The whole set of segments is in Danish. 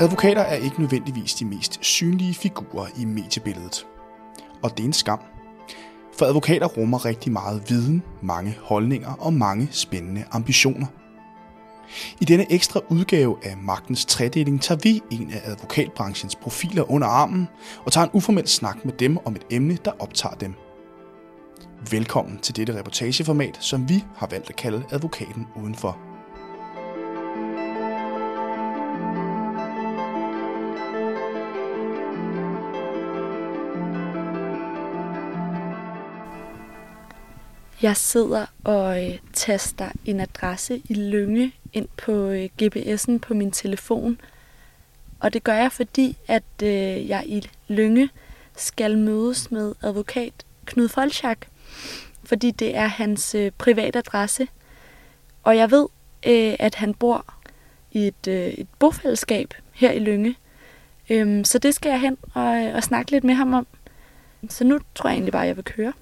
Advokater er ikke nødvendigvis de mest synlige figurer i mediebilledet. Og det er en skam. For advokater rummer rigtig meget viden, mange holdninger og mange spændende ambitioner. I denne ekstra udgave af Magtens Tredeling tager vi en af advokatbranchens profiler under armen og tager en uformel snak med dem om et emne, der optager dem. Velkommen til dette reportageformat, som vi har valgt at kalde Advokaten Udenfor. Jeg sidder og øh, taster en adresse i Lønge ind på øh, GPS'en på min telefon. Og det gør jeg, fordi at øh, jeg i Lønge skal mødes med advokat Knud Folchak, fordi det er hans øh, private adresse. Og jeg ved, øh, at han bor i et, øh, et bofællesskab her i Lønge. Øhm, så det skal jeg hen og, øh, og snakke lidt med ham om. Så nu tror jeg egentlig bare, at jeg vil køre.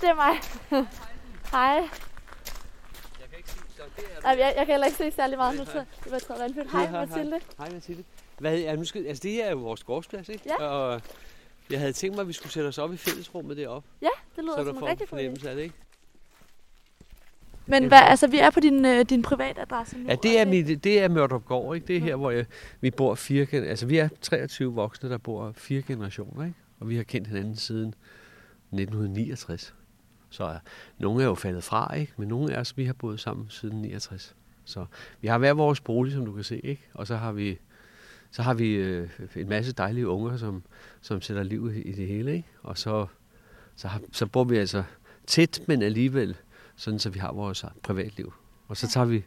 Det er mig. Hej. Jeg kan ikke se, så det er... Ej, Jeg, jeg kan heller ikke se særlig meget. Nu jeg var taget vandfyldt. Hej, Mathilde. Hej Mathilde. Hvad, ja, nu skal, altså det her er jo vores gårdsplads, ikke? Ja. Og jeg havde tænkt mig, at vi skulle sætte os op i fællesrummet deroppe. Ja, det lyder som en rigtig god idé. det, ikke? Men hvad, altså, vi er på din, øh, din private adresse nu. Ja, det er, mit, det er Mørdrupgård, ikke? Det er her, hvor jeg, vi bor fire Altså, vi er 23 voksne, der bor fire generationer, ikke? Og vi har kendt hinanden siden 1969. Så er, nogle er jo faldet fra, ikke? Men nogle af os, vi har boet sammen siden 69. Så vi har hver vores bolig, som du kan se, ikke? Og så har vi, så har vi øh, en masse dejlige unger, som, som sætter liv i, det hele, ikke? Og så, så, har, så bor vi altså tæt, men alligevel sådan, så vi har vores privatliv. Og så tager vi,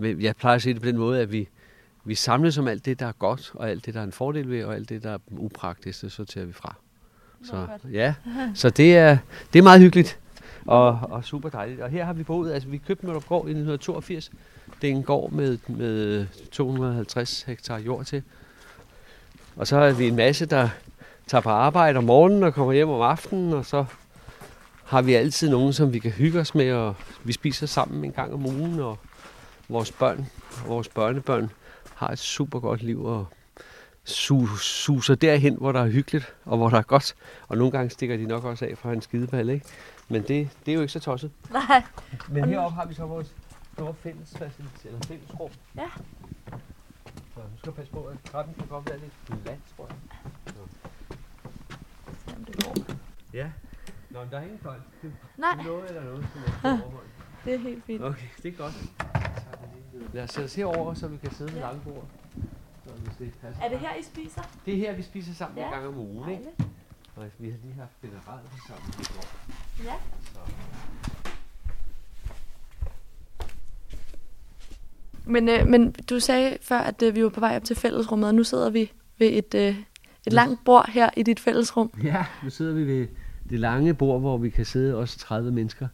jeg plejer at sige det på den måde, at vi, vi samles om alt det, der er godt, og alt det, der er en fordel ved, og alt det, der er upraktisk, det sorterer vi fra. Så, ja, så det er, det er meget hyggeligt og, og super dejligt. Og her har vi boet, altså vi købte Møllergård i 1982. Det er en gård med, med 250 hektar jord til. Og så er vi en masse, der tager på arbejde om morgenen og kommer hjem om aftenen, og så har vi altid nogen, som vi kan hygge os med, og vi spiser sammen en gang om ugen, og vores børn og vores børnebørn har et super godt liv, og su- suser derhen, hvor der er hyggeligt, og hvor der er godt. Og nogle gange stikker de nok også af fra en skideball, ikke? Men det, det er jo ikke så tosset. Nej. Men heroppe har vi så vores store fælles, eller fælles rum. Ja. Så nu skal jeg passe på, at trappen kan godt være lidt glat, tror jeg. Jamen, det går. Ja. Nå, men der er ingen. Det Nej, er noget eller noget, som jeg det er helt fint. Okay, det er godt. Lad os sætte os herover, så vi kan sidde ved Ja. langbord. Det passer. Er det her, I spiser? Det er her, vi spiser sammen Ja. en gang om ugen, ikke? Dejligt. Og vi har lige haft generelt sammen i går. Ja. Så. Men, øh, men du sagde før, at øh, vi var på vej op til fællesrummet, og nu sidder vi ved et, øh, et langt bord her i dit fællesrum. Ja, nu sidder vi ved det lange bord, hvor vi kan sidde også 30 mennesker.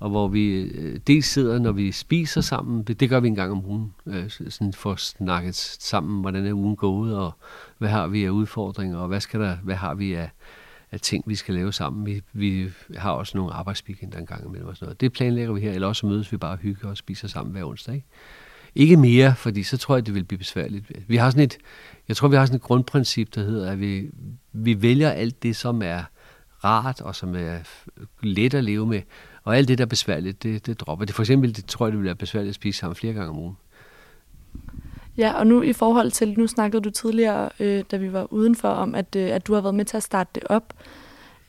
Og hvor vi øh, dels sidder, når vi spiser sammen, det, det gør vi en gang om ugen, øh, sådan for at snakke sammen, hvordan er ugen gået, og hvad har vi af udfordringer, og hvad, skal der, hvad har vi af, af ting, vi skal lave sammen. Vi, vi har også nogle arbejdsweekender en gang imellem og sådan noget. Det planlægger vi her, eller også mødes vi bare og hygger og spiser sammen hver onsdag. Ikke? Ikke mere, fordi så tror jeg, det vil blive besværligt. Vi har sådan et, jeg tror, vi har sådan et grundprincip, der hedder, at vi, vi vælger alt det, som er rart og som er let at leve med. Og alt det, der er besværligt, det, det dropper. Det for eksempel, det tror jeg, det vil være besværligt at spise ham flere gange om ugen. Ja, og nu i forhold til, nu snakkede du tidligere, øh, da vi var udenfor, om at, øh, at du har været med til at starte det op.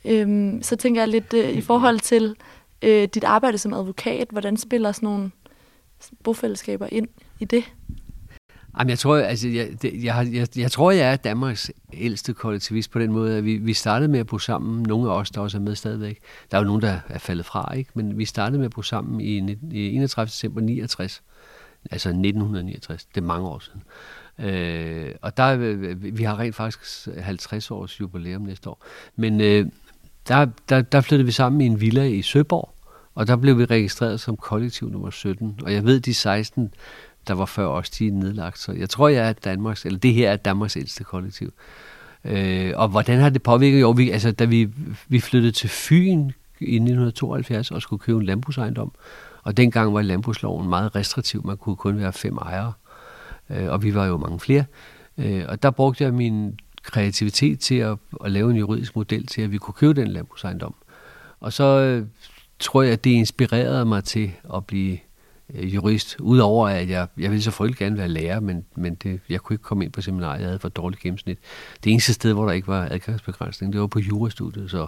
Øhm, så tænker jeg lidt øh, i forhold til øh, dit arbejde som advokat, hvordan spiller sådan nogle bofællesskaber ind i det? Jamen, jeg tror, altså, jeg, det, jeg, har- jeg, jeg tror, jeg er Danmarks ældste kollektivist på den måde, at vi, vi startede med at bo sammen, nogle af os, der også er med stadigvæk. Der er jo nogen, der er faldet fra, ikke? Men vi startede med at bo sammen i, i 31. december 69. Altså 1969. Det er mange år siden. Øh, og der, øh, vi har rent faktisk 50 års jubilæum næste år. Men øh, der, der, der flyttede vi sammen i en villa i Søborg, Og der blev vi registreret som kollektiv nummer 17. Og jeg ved, de 16, der var før os, de er nedlagt. Så jeg tror, jeg er Danmarks, eller det her er Danmarks ældste kollektiv. Øh, og hvordan har det påvirket? Jo, vi, altså, da vi, vi flyttede til Fyn i 1972 og skulle købe en landbrugsejendom, og dengang var landbrugsloven meget restriktiv. Man kunne kun være fem ejere, øh, og vi var jo mange flere. Øh, og der brugte jeg min kreativitet til at, at lave en juridisk model til, at vi kunne købe den landbrugsejendom. Og så øh, tror jeg, at det inspirerede mig til at blive Øh, jurist. Udover at jeg, jeg ville selvfølgelig gerne være lærer, men, men det, jeg kunne ikke komme ind på seminariet. Jeg havde for dårligt gennemsnit. Det eneste sted, hvor der ikke var adgangsbegrænsning, det var på jurastudiet, så,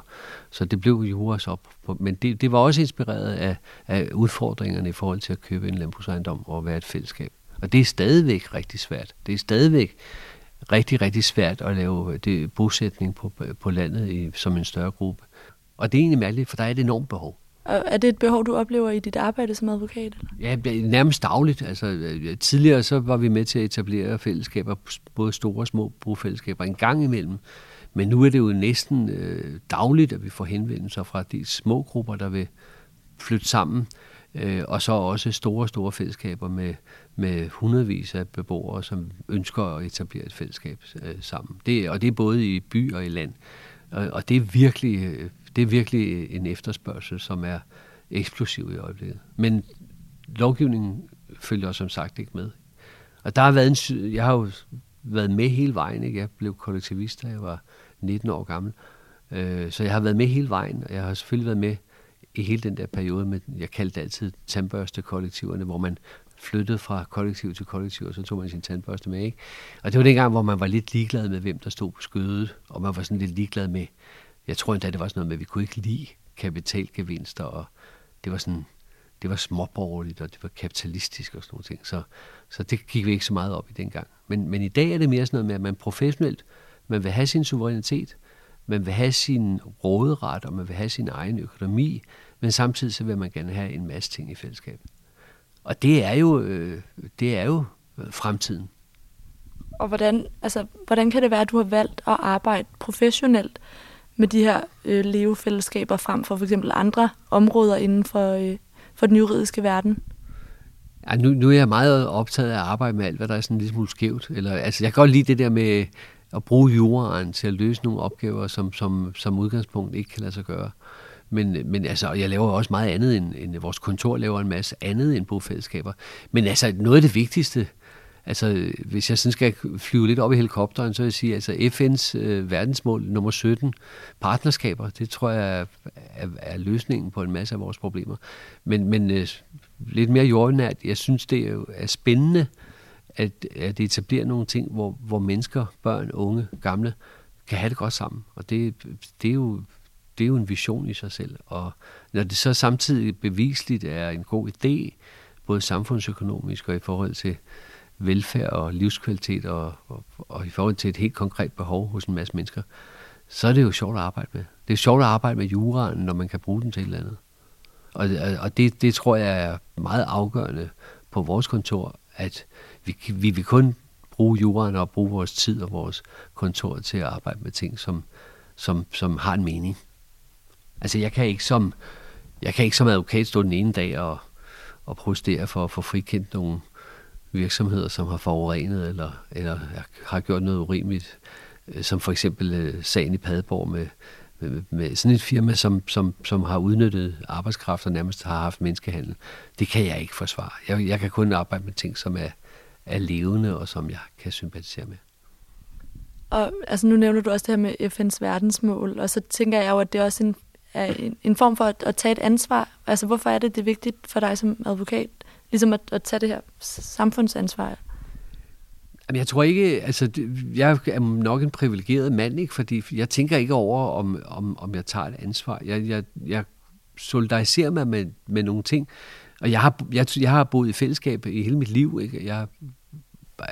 så det blev juras op. På, men det, det var også inspireret af, af udfordringerne i forhold til at købe en landbrugsejendom og være et fællesskab. Og det er stadigvæk rigtig svært. Det er stadigvæk rigtig, rigtig svært at lave øh, det bosætning på, på landet i, som en større gruppe. Og det er egentlig mærkeligt, for der er et enormt behov. Og er det et behov, du oplever i dit arbejde som advokat? Eller? Ja, nærmest dagligt. Altså, øh, tidligere så var vi med til at etablere fællesskaber, både store og små brugfællesskaber, en gang imellem. Men nu er det jo næsten øh, dagligt, at vi får henvendelser fra de små grupper, der vil flytte sammen. Øh, og så også store, store fællesskaber med, med hundredvis af beboere, som ønsker at etablere et fællesskab øh, sammen. Det, og det er både i by og i land. Og, og det er virkelig øh, det er virkelig en efterspørgsel, som er eksplosiv i øjeblikket. Men lovgivningen følger som sagt ikke med. Og der har været en, jeg har jo været med hele vejen. Ikke? Jeg blev kollektivist, da jeg var 19 år gammel. Øh, så jeg har været med hele vejen, og jeg har selvfølgelig været med i hele den der periode med, jeg kaldte altid tandbørste-kollektiverne, hvor man flyttede fra kollektiv til kollektiv, og så tog man sin tandbørste med. Ikke? Og det var dengang, hvor man var lidt ligeglad med, hvem der stod på skødet, og man var sådan lidt ligeglad med, jeg tror endda, det var sådan noget med, at vi kunne ikke lide kapitalgevinster, og det var sådan, det var småborgerligt, og det var kapitalistisk og sådan noget ting. Så, så det gik vi ikke så meget op i dengang. Men, men i dag er det mere sådan noget med, at man professionelt, man vil have sin suverænitet, man vil have sin råderet, og man vil have sin egen økonomi, men samtidig så vil man gerne have en masse ting i fællesskab. Og det er jo, øh, det er jo øh, fremtiden. Og hvordan, altså, hvordan kan det være, at du har valgt at arbejde professionelt med de her øh, levefællesskaber frem for for eksempel andre områder inden for, øh, for den juridiske verden? Ja, nu, nu er jeg meget optaget af at arbejde med alt, hvad der er sådan lidt smule skævt. Eller, altså, jeg kan godt lide det der med at bruge juraen til at løse nogle opgaver, som, som, som udgangspunkt ikke kan lade sig gøre. Men, men altså, jeg laver også meget andet end, end vores kontor laver en masse andet end bofællesskaber. Men altså, noget af det vigtigste, Altså, hvis jeg sådan skal flyve lidt op i helikopteren, så vil jeg sige, altså FN's øh, verdensmål nummer 17, partnerskaber, det tror jeg er, er, løsningen på en masse af vores problemer. Men, men øh, lidt mere jordnært, jeg synes, det er, er spændende at, at etablere nogle ting, hvor, hvor mennesker, børn, unge, gamle, kan have det godt sammen. Og det, det, er jo, det er jo en vision i sig selv. Og når det så samtidig bevisligt er en god idé, både samfundsøkonomisk og i forhold til velfærd og livskvalitet og, og, og i forhold til et helt konkret behov hos en masse mennesker, så er det jo sjovt at arbejde med. Det er sjovt at arbejde med juraen, når man kan bruge den til et eller andet. Og, og det, det tror jeg er meget afgørende på vores kontor, at vi, vi vil kun bruge juraen og bruge vores tid og vores kontor til at arbejde med ting, som, som, som har en mening. Altså jeg kan ikke som, jeg kan ikke som advokat stå den ene dag og, og protestere for at få frikendt nogle virksomheder, som har forurenet eller, eller har gjort noget urimeligt, øh, som for eksempel øh, sagen i Padborg med, med, med sådan et firma, som, som, som har udnyttet arbejdskraft og nærmest har haft menneskehandel. Det kan jeg ikke forsvare. Jeg, jeg kan kun arbejde med ting, som er, er levende og som jeg kan sympatisere med. Og altså, nu nævner du også det her med FN's verdensmål, og så tænker jeg jo, at det er også en, er en, en form for at, at tage et ansvar. Altså, hvorfor er det det er vigtigt for dig som advokat ligesom at, at tage det her samfundsansvar? Jamen, jeg tror ikke, altså, jeg er nok en privilegeret mand, ikke? fordi jeg tænker ikke over, om, om, om jeg tager et ansvar. Jeg, jeg, jeg solidariserer mig med, med nogle ting, og jeg har, jeg, jeg har boet i fællesskab i hele mit liv. Ikke? Jeg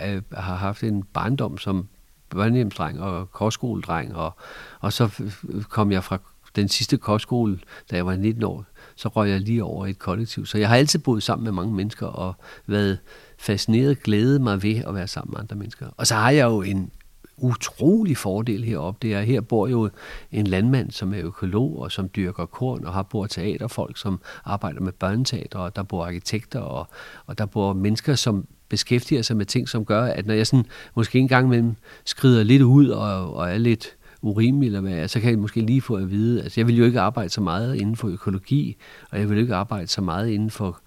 øh, har haft en barndom som børnehjemsdreng og kostskoledreng, og, og så kom jeg fra den sidste kostskole, da jeg var 19 år, så røg jeg lige over i et kollektiv. Så jeg har altid boet sammen med mange mennesker og været fascineret, glædet mig ved at være sammen med andre mennesker. Og så har jeg jo en utrolig fordel heroppe. Det er, her bor jo en landmand, som er økolog og som dyrker korn, og har bor teaterfolk, som arbejder med børneteater, og der bor arkitekter, og, og der bor mennesker, som beskæftiger sig med ting, som gør, at når jeg sådan måske en gang imellem skrider lidt ud og, og er lidt urimelig, eller hvad, så kan jeg måske lige få at vide, altså jeg vil jo ikke arbejde så meget inden for økologi, og jeg vil jo ikke arbejde så meget inden for,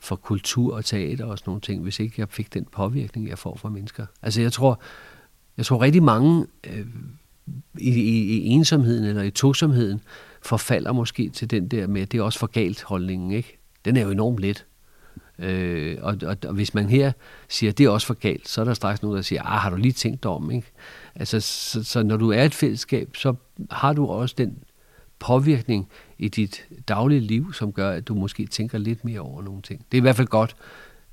for kultur og teater og sådan nogle ting, hvis ikke jeg fik den påvirkning, jeg får fra mennesker. Altså jeg tror, jeg tror rigtig mange øh, i, i, i ensomheden eller i tosomheden forfalder måske til den der med, at det er også for galt holdningen, ikke? Den er jo enormt let. Øh, og, og, og hvis man her siger, at det er også for galt, så er der straks nogen, der siger, ah, har du lige tænkt om, ikke? Altså, så, så når du er et fællesskab, så har du også den påvirkning i dit daglige liv, som gør, at du måske tænker lidt mere over nogle ting. Det er i hvert fald godt.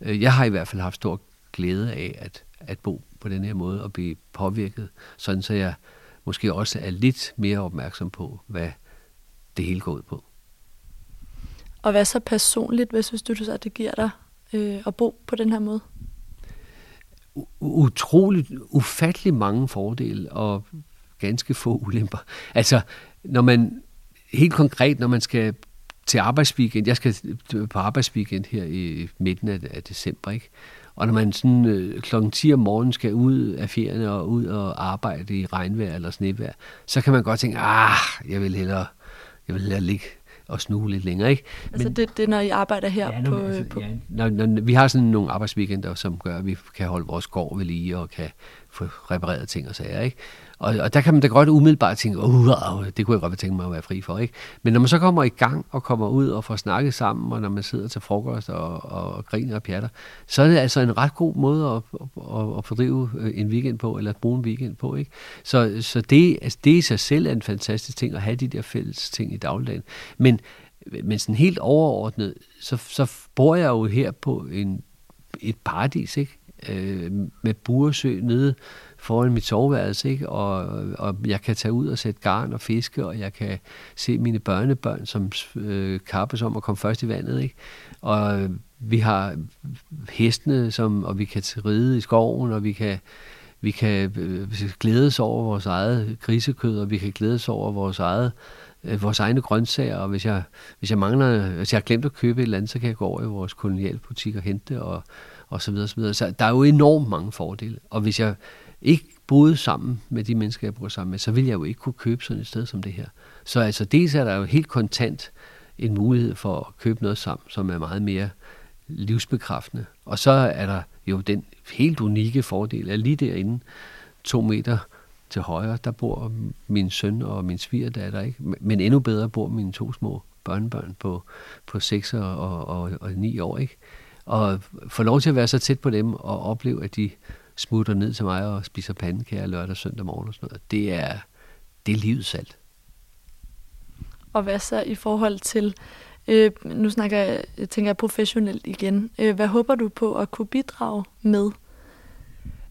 Øh, jeg har i hvert fald haft stor glæde af at, at bo på den her måde og blive påvirket, sådan så jeg måske også er lidt mere opmærksom på, hvad det hele går ud på. Og hvad så personligt, hvis, hvis du så det giver dig øh, at bo på den her måde? utroligt, ufattelig mange fordele og ganske få ulemper. Altså, når man helt konkret, når man skal til arbejdsweekend, jeg skal på arbejdsweekend her i midten af, af december, ikke? Og når man sådan øh, klokken 10 om morgenen skal ud af ferierne og ud og arbejde i regnvejr eller snevejr, så kan man godt tænke, ah, jeg vil hellere, jeg vil hellere ligge og snue lidt længere. Ikke? Altså Men, det, det er, når I arbejder her ja, på... Altså, på... Ja, når, når, vi har sådan nogle arbejdsweekender, som gør, at vi kan holde vores gård ved lige og kan få repareret ting og sager. Ikke? Og, og der kan man da godt umiddelbart tænke, oh, wow, uh, uh, uh, det kunne jeg godt tænke mig at være fri for. Ikke? Men når man så kommer i gang og kommer ud og får snakket sammen, og når man sidder til frokost og, og griner og pjatter, så er det altså en ret god måde at, at, at fordrive øh, en weekend på, eller at bruge en weekend på. Ikke? Så, så det, altså, det i sig selv er en fantastisk ting, at have de der fælles ting i dagligdagen. Men, men sådan helt overordnet, så, så bor jeg jo her på en, et paradis, ikke? Øh, med Buresø nede foran mit soveværelse, ikke? Og, og jeg kan tage ud og sætte garn og fiske, og jeg kan se mine børnebørn, som øh, kappes om at komme først i vandet, ikke? Og øh, vi har hestene, som, og vi kan ride i skoven, og vi kan, vi kan øh, glædes over vores eget grisekød, og vi kan glædes over vores eget øh, vores egne grøntsager, og hvis jeg, hvis jeg mangler, hvis jeg har glemt at købe et eller andet, så kan jeg gå over i vores kolonialbutik og hente det, og, og så videre, så videre. Så der er jo enormt mange fordele. Og hvis jeg ikke boede sammen med de mennesker, jeg bor sammen med, så ville jeg jo ikke kunne købe sådan et sted som det her. Så altså dels er der jo helt kontant en mulighed for at købe noget sammen, som er meget mere livsbekræftende. Og så er der jo den helt unikke fordel, at lige derinde, to meter til højre, der bor min søn og min svigerdatter, ikke? Men endnu bedre bor mine to små børnebørn på, på 6 og, og, og 9 år, ikke? Og få lov til at være så tæt på dem og opleve, at de smutter ned til mig og spiser pandekager lørdag og søndag morgen og sådan noget. Det er, det er livets salt. Og hvad så i forhold til, øh, nu snakker jeg, tænker jeg professionelt igen, øh, hvad håber du på at kunne bidrage med?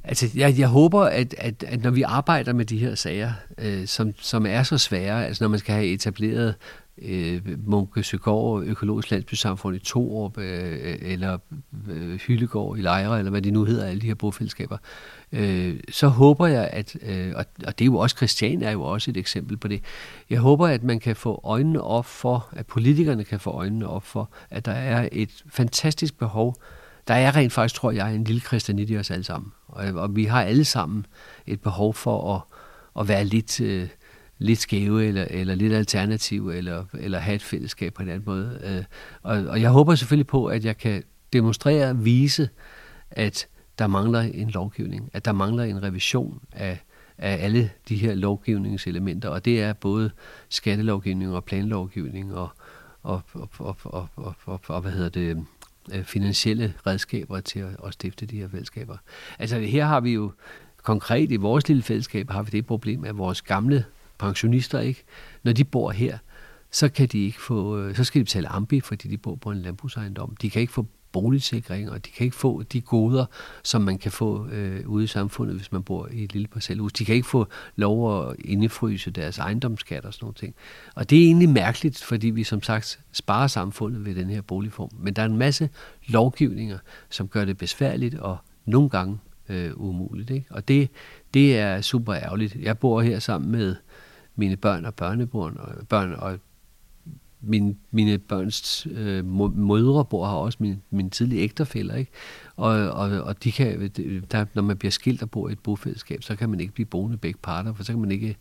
Altså, jeg, jeg håber, at, at, at når vi arbejder med de her sager, øh, som, som er så svære, altså når man skal have etableret øh, Munke Søgaard Økologisk Landsbysamfund i Torup, øh, eller øh, Hyllegård i Lejre, eller hvad de nu hedder, alle de her bofællesskaber, øh, så håber jeg, at, øh, og, og det er jo også, Christian er jo også et eksempel på det, jeg håber, at man kan få øjnene op for, at politikerne kan få øjnene op for, at der er et fantastisk behov, der er rent faktisk, tror jeg, en lille kristianit i os alle sammen. Og, og vi har alle sammen et behov for at, at være lidt... Øh, lidt skæve, eller, eller lidt alternative, eller, eller have et fællesskab på en anden måde. Øh, og, og jeg håber selvfølgelig på, at jeg kan demonstrere og vise, at der mangler en lovgivning, at der mangler en revision af, af alle de her lovgivningselementer, og det er både skattelovgivning og planlovgivning og, og, og, og, og, og, og, og hvad hedder det, øh, finansielle redskaber til at, at stifte de her fællesskaber. Altså her har vi jo konkret i vores lille fællesskab har vi det problem, at vores gamle pensionister, ikke? Når de bor her, så kan de ikke få, øh, så skal de betale ambi, fordi de bor på en landbrugsejendom. De kan ikke få boligsikring, og de kan ikke få de goder, som man kan få øh, ude i samfundet, hvis man bor i et lille parcelhus. De kan ikke få lov at indefryse deres ejendomsskat og sådan noget. ting. Og det er egentlig mærkeligt, fordi vi som sagt sparer samfundet ved den her boligform. Men der er en masse lovgivninger, som gør det besværligt og nogle gange øh, umuligt. Ikke? Og det, det er super ærgerligt. Jeg bor her sammen med mine børn og børnebørn, og, børn, og min, mine børns øh, mødre bor her også, min, min tidlige ægtefæller, ikke? Og, og, og de kan, øh, der, når man bliver skilt og bor i et bofællesskab, så kan man ikke blive boende begge parter, for så kan man ikke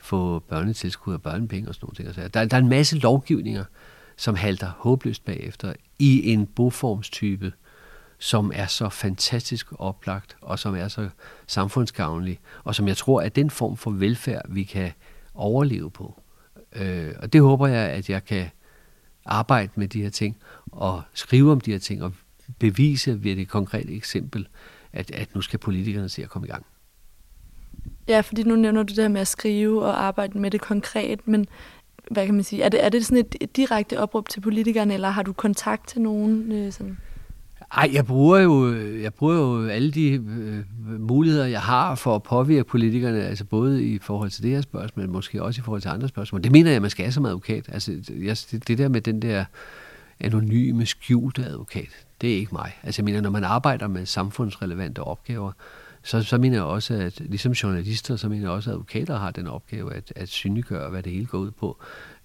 få børnetilskud og børnepenge og sådan noget. Så altså, der, der er en masse lovgivninger, som halter håbløst bagefter i en boformstype, som er så fantastisk oplagt, og som er så samfundsgavnlig, og som jeg tror er den form for velfærd, vi kan overleve på. Øh, og det håber jeg, at jeg kan arbejde med de her ting, og skrive om de her ting, og bevise ved det konkrete eksempel, at, at nu skal politikerne se at komme i gang. Ja, fordi nu nævner du det her med at skrive og arbejde med det konkret, men hvad kan man sige, er det, er det sådan et, et direkte opråb til politikerne, eller har du kontakt til nogen? Øh, sådan? Ej, jeg bruger jo, jeg bruger jo alle de øh, øh, muligheder, jeg har for at påvirke politikerne, altså både i forhold til det her spørgsmål, men måske også i forhold til andre spørgsmål. Det mener jeg, man skal have som advokat. Altså, jeg, det der med den der anonyme, skjulte advokat, det er ikke mig. Altså, jeg mener, når man arbejder med samfundsrelevante opgaver, så, så mener jeg også, at ligesom journalister, så mener jeg også, at advokater har den opgave at, at synliggøre, hvad det hele går ud på.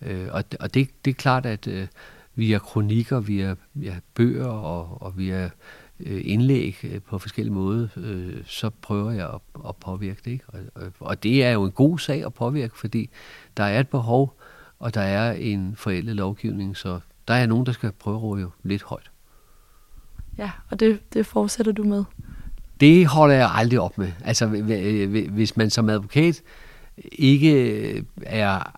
Øh, og og det, det er klart, at øh, via kronikker, via, via bøger og, og via øh, indlæg øh, på forskellige måder, øh, så prøver jeg at, at påvirke det. Ikke? Og, og det er jo en god sag at påvirke, fordi der er et behov, og der er en forældet lovgivning, så der er nogen, der skal prøve at råbe lidt højt. Ja, og det, det fortsætter du med? Det holder jeg aldrig op med. Altså, hvis man som advokat ikke er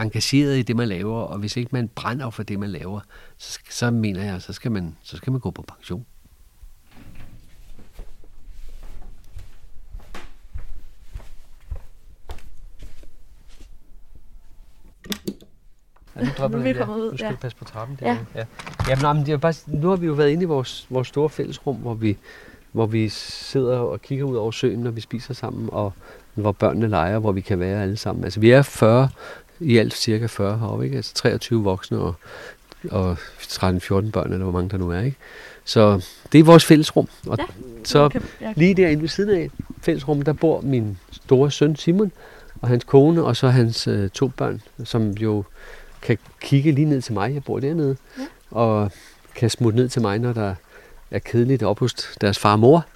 engageret i det, man laver, og hvis ikke man brænder for det, man laver, så, så mener jeg, så skal, man, så skal man gå på pension. Ja, nu dropper nu, vi kommer ud, nu skal ja. du passe på trappen der. Ja. ja. Jamen, men det er bare, nu har vi jo været inde i vores, vores store fællesrum, hvor vi, hvor vi sidder og kigger ud over søen, når vi spiser sammen, og hvor børnene leger, hvor vi kan være alle sammen. Altså vi er 40, i alt cirka 40 heroppe, ikke? Altså 23 voksne og, og 13-14 børn, eller hvor mange der nu er, ikke? Så det er vores fællesrum. Og ja, så lige derinde ved siden af fællesrum, der bor min store søn Simon, og hans kone, og så hans øh, to børn, som jo kan kigge lige ned til mig. Jeg bor dernede. Ja. Og kan smutte ned til mig, når der er kedeligt op hos deres far og mor.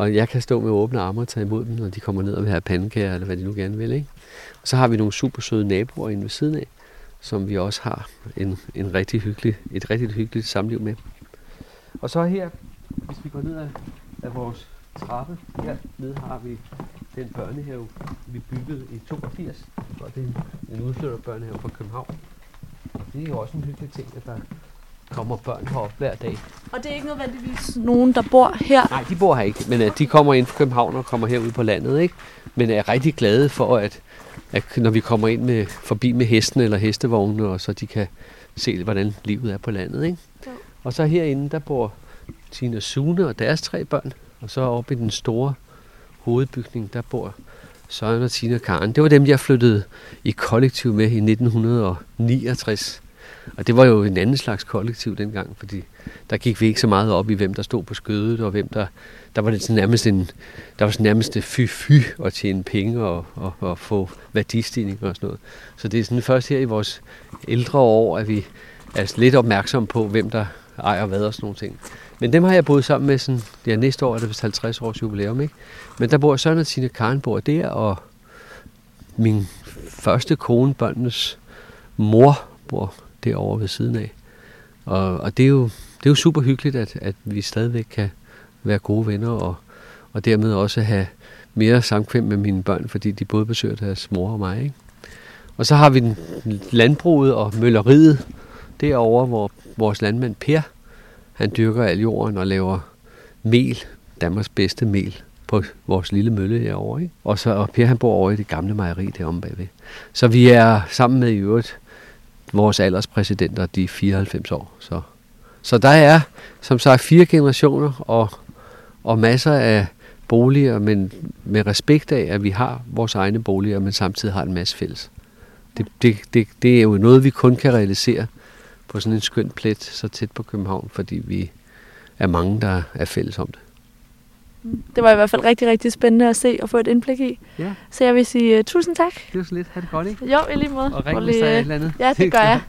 Og jeg kan stå med åbne arme og tage imod dem, når de kommer ned og vil have pandekager, eller hvad de nu gerne vil. Ikke? Og så har vi nogle super søde naboer inde ved siden af, som vi også har en, en rigtig hyggelig, et rigtig hyggeligt samliv med. Og så her, hvis vi går ned ad, ad vores trappe, her nede har vi den børnehave, vi byggede i 82. Og det er en, en udflytterbørnehave fra København. Og det er jo også en hyggelig ting, at der kommer børn herop hver dag. Og det er ikke nødvendigvis nogen, der bor her? Nej, de bor her ikke, men at de kommer ind fra København og kommer herud på landet, ikke? Men er rigtig glade for, at, at når vi kommer ind med, forbi med hesten eller hestevogne, og så de kan se, hvordan livet er på landet, ikke? Ja. Og så herinde, der bor Tina Sune og deres tre børn, og så oppe i den store hovedbygning, der bor Søren og Tina Karen. Det var dem, jeg flyttede i kollektiv med i 1969. Og det var jo en anden slags kollektiv dengang, fordi der gik vi ikke så meget op i, hvem der stod på skødet, og hvem der... Der var det sådan nærmest en, der var sådan nærmest fy-fy at tjene penge og, og, og få værdistigning og sådan noget. Så det er sådan først her i vores ældre år, at vi er lidt opmærksomme på, hvem der ejer hvad og sådan nogle ting. Men dem har jeg boet sammen med sådan, ja, næste år er det vist 50 års jubilæum, ikke? Men der bor Søren og Tine Karen bor der, og min første kone, børnenes mor, bor derovre ved siden af. Og, og det, er jo, det er jo super hyggeligt, at, at vi stadigvæk kan være gode venner, og, og dermed også have mere samkvem med mine børn, fordi de både besøger deres mor og mig. Ikke? Og så har vi den landbruget og mølleriet derovre, hvor vores landmand Per, han dyrker al jorden og laver mel, Danmarks bedste mel, på vores lille mølle herovre. Ikke? Og, så, og Per han bor over i det gamle mejeri deromme bagved. Så vi er sammen med i øvrigt vores alderspræsidenter, de er 94 år. Så, så der er, som sagt, fire generationer og, og masser af boliger, men med respekt af, at vi har vores egne boliger, men samtidig har en masse fælles. Det, det, det, det er jo noget, vi kun kan realisere på sådan en skøn plet så tæt på København, fordi vi er mange, der er fælles om det. Det var i hvert fald rigtig, rigtig spændende at se og få et indblik i. Ja. Så jeg vil sige uh, tusind tak. Det var så lidt. Ha' det godt, ikke? Jo, i lige måde. Og ring, hvis der er et eller andet. Ja, det gør jeg.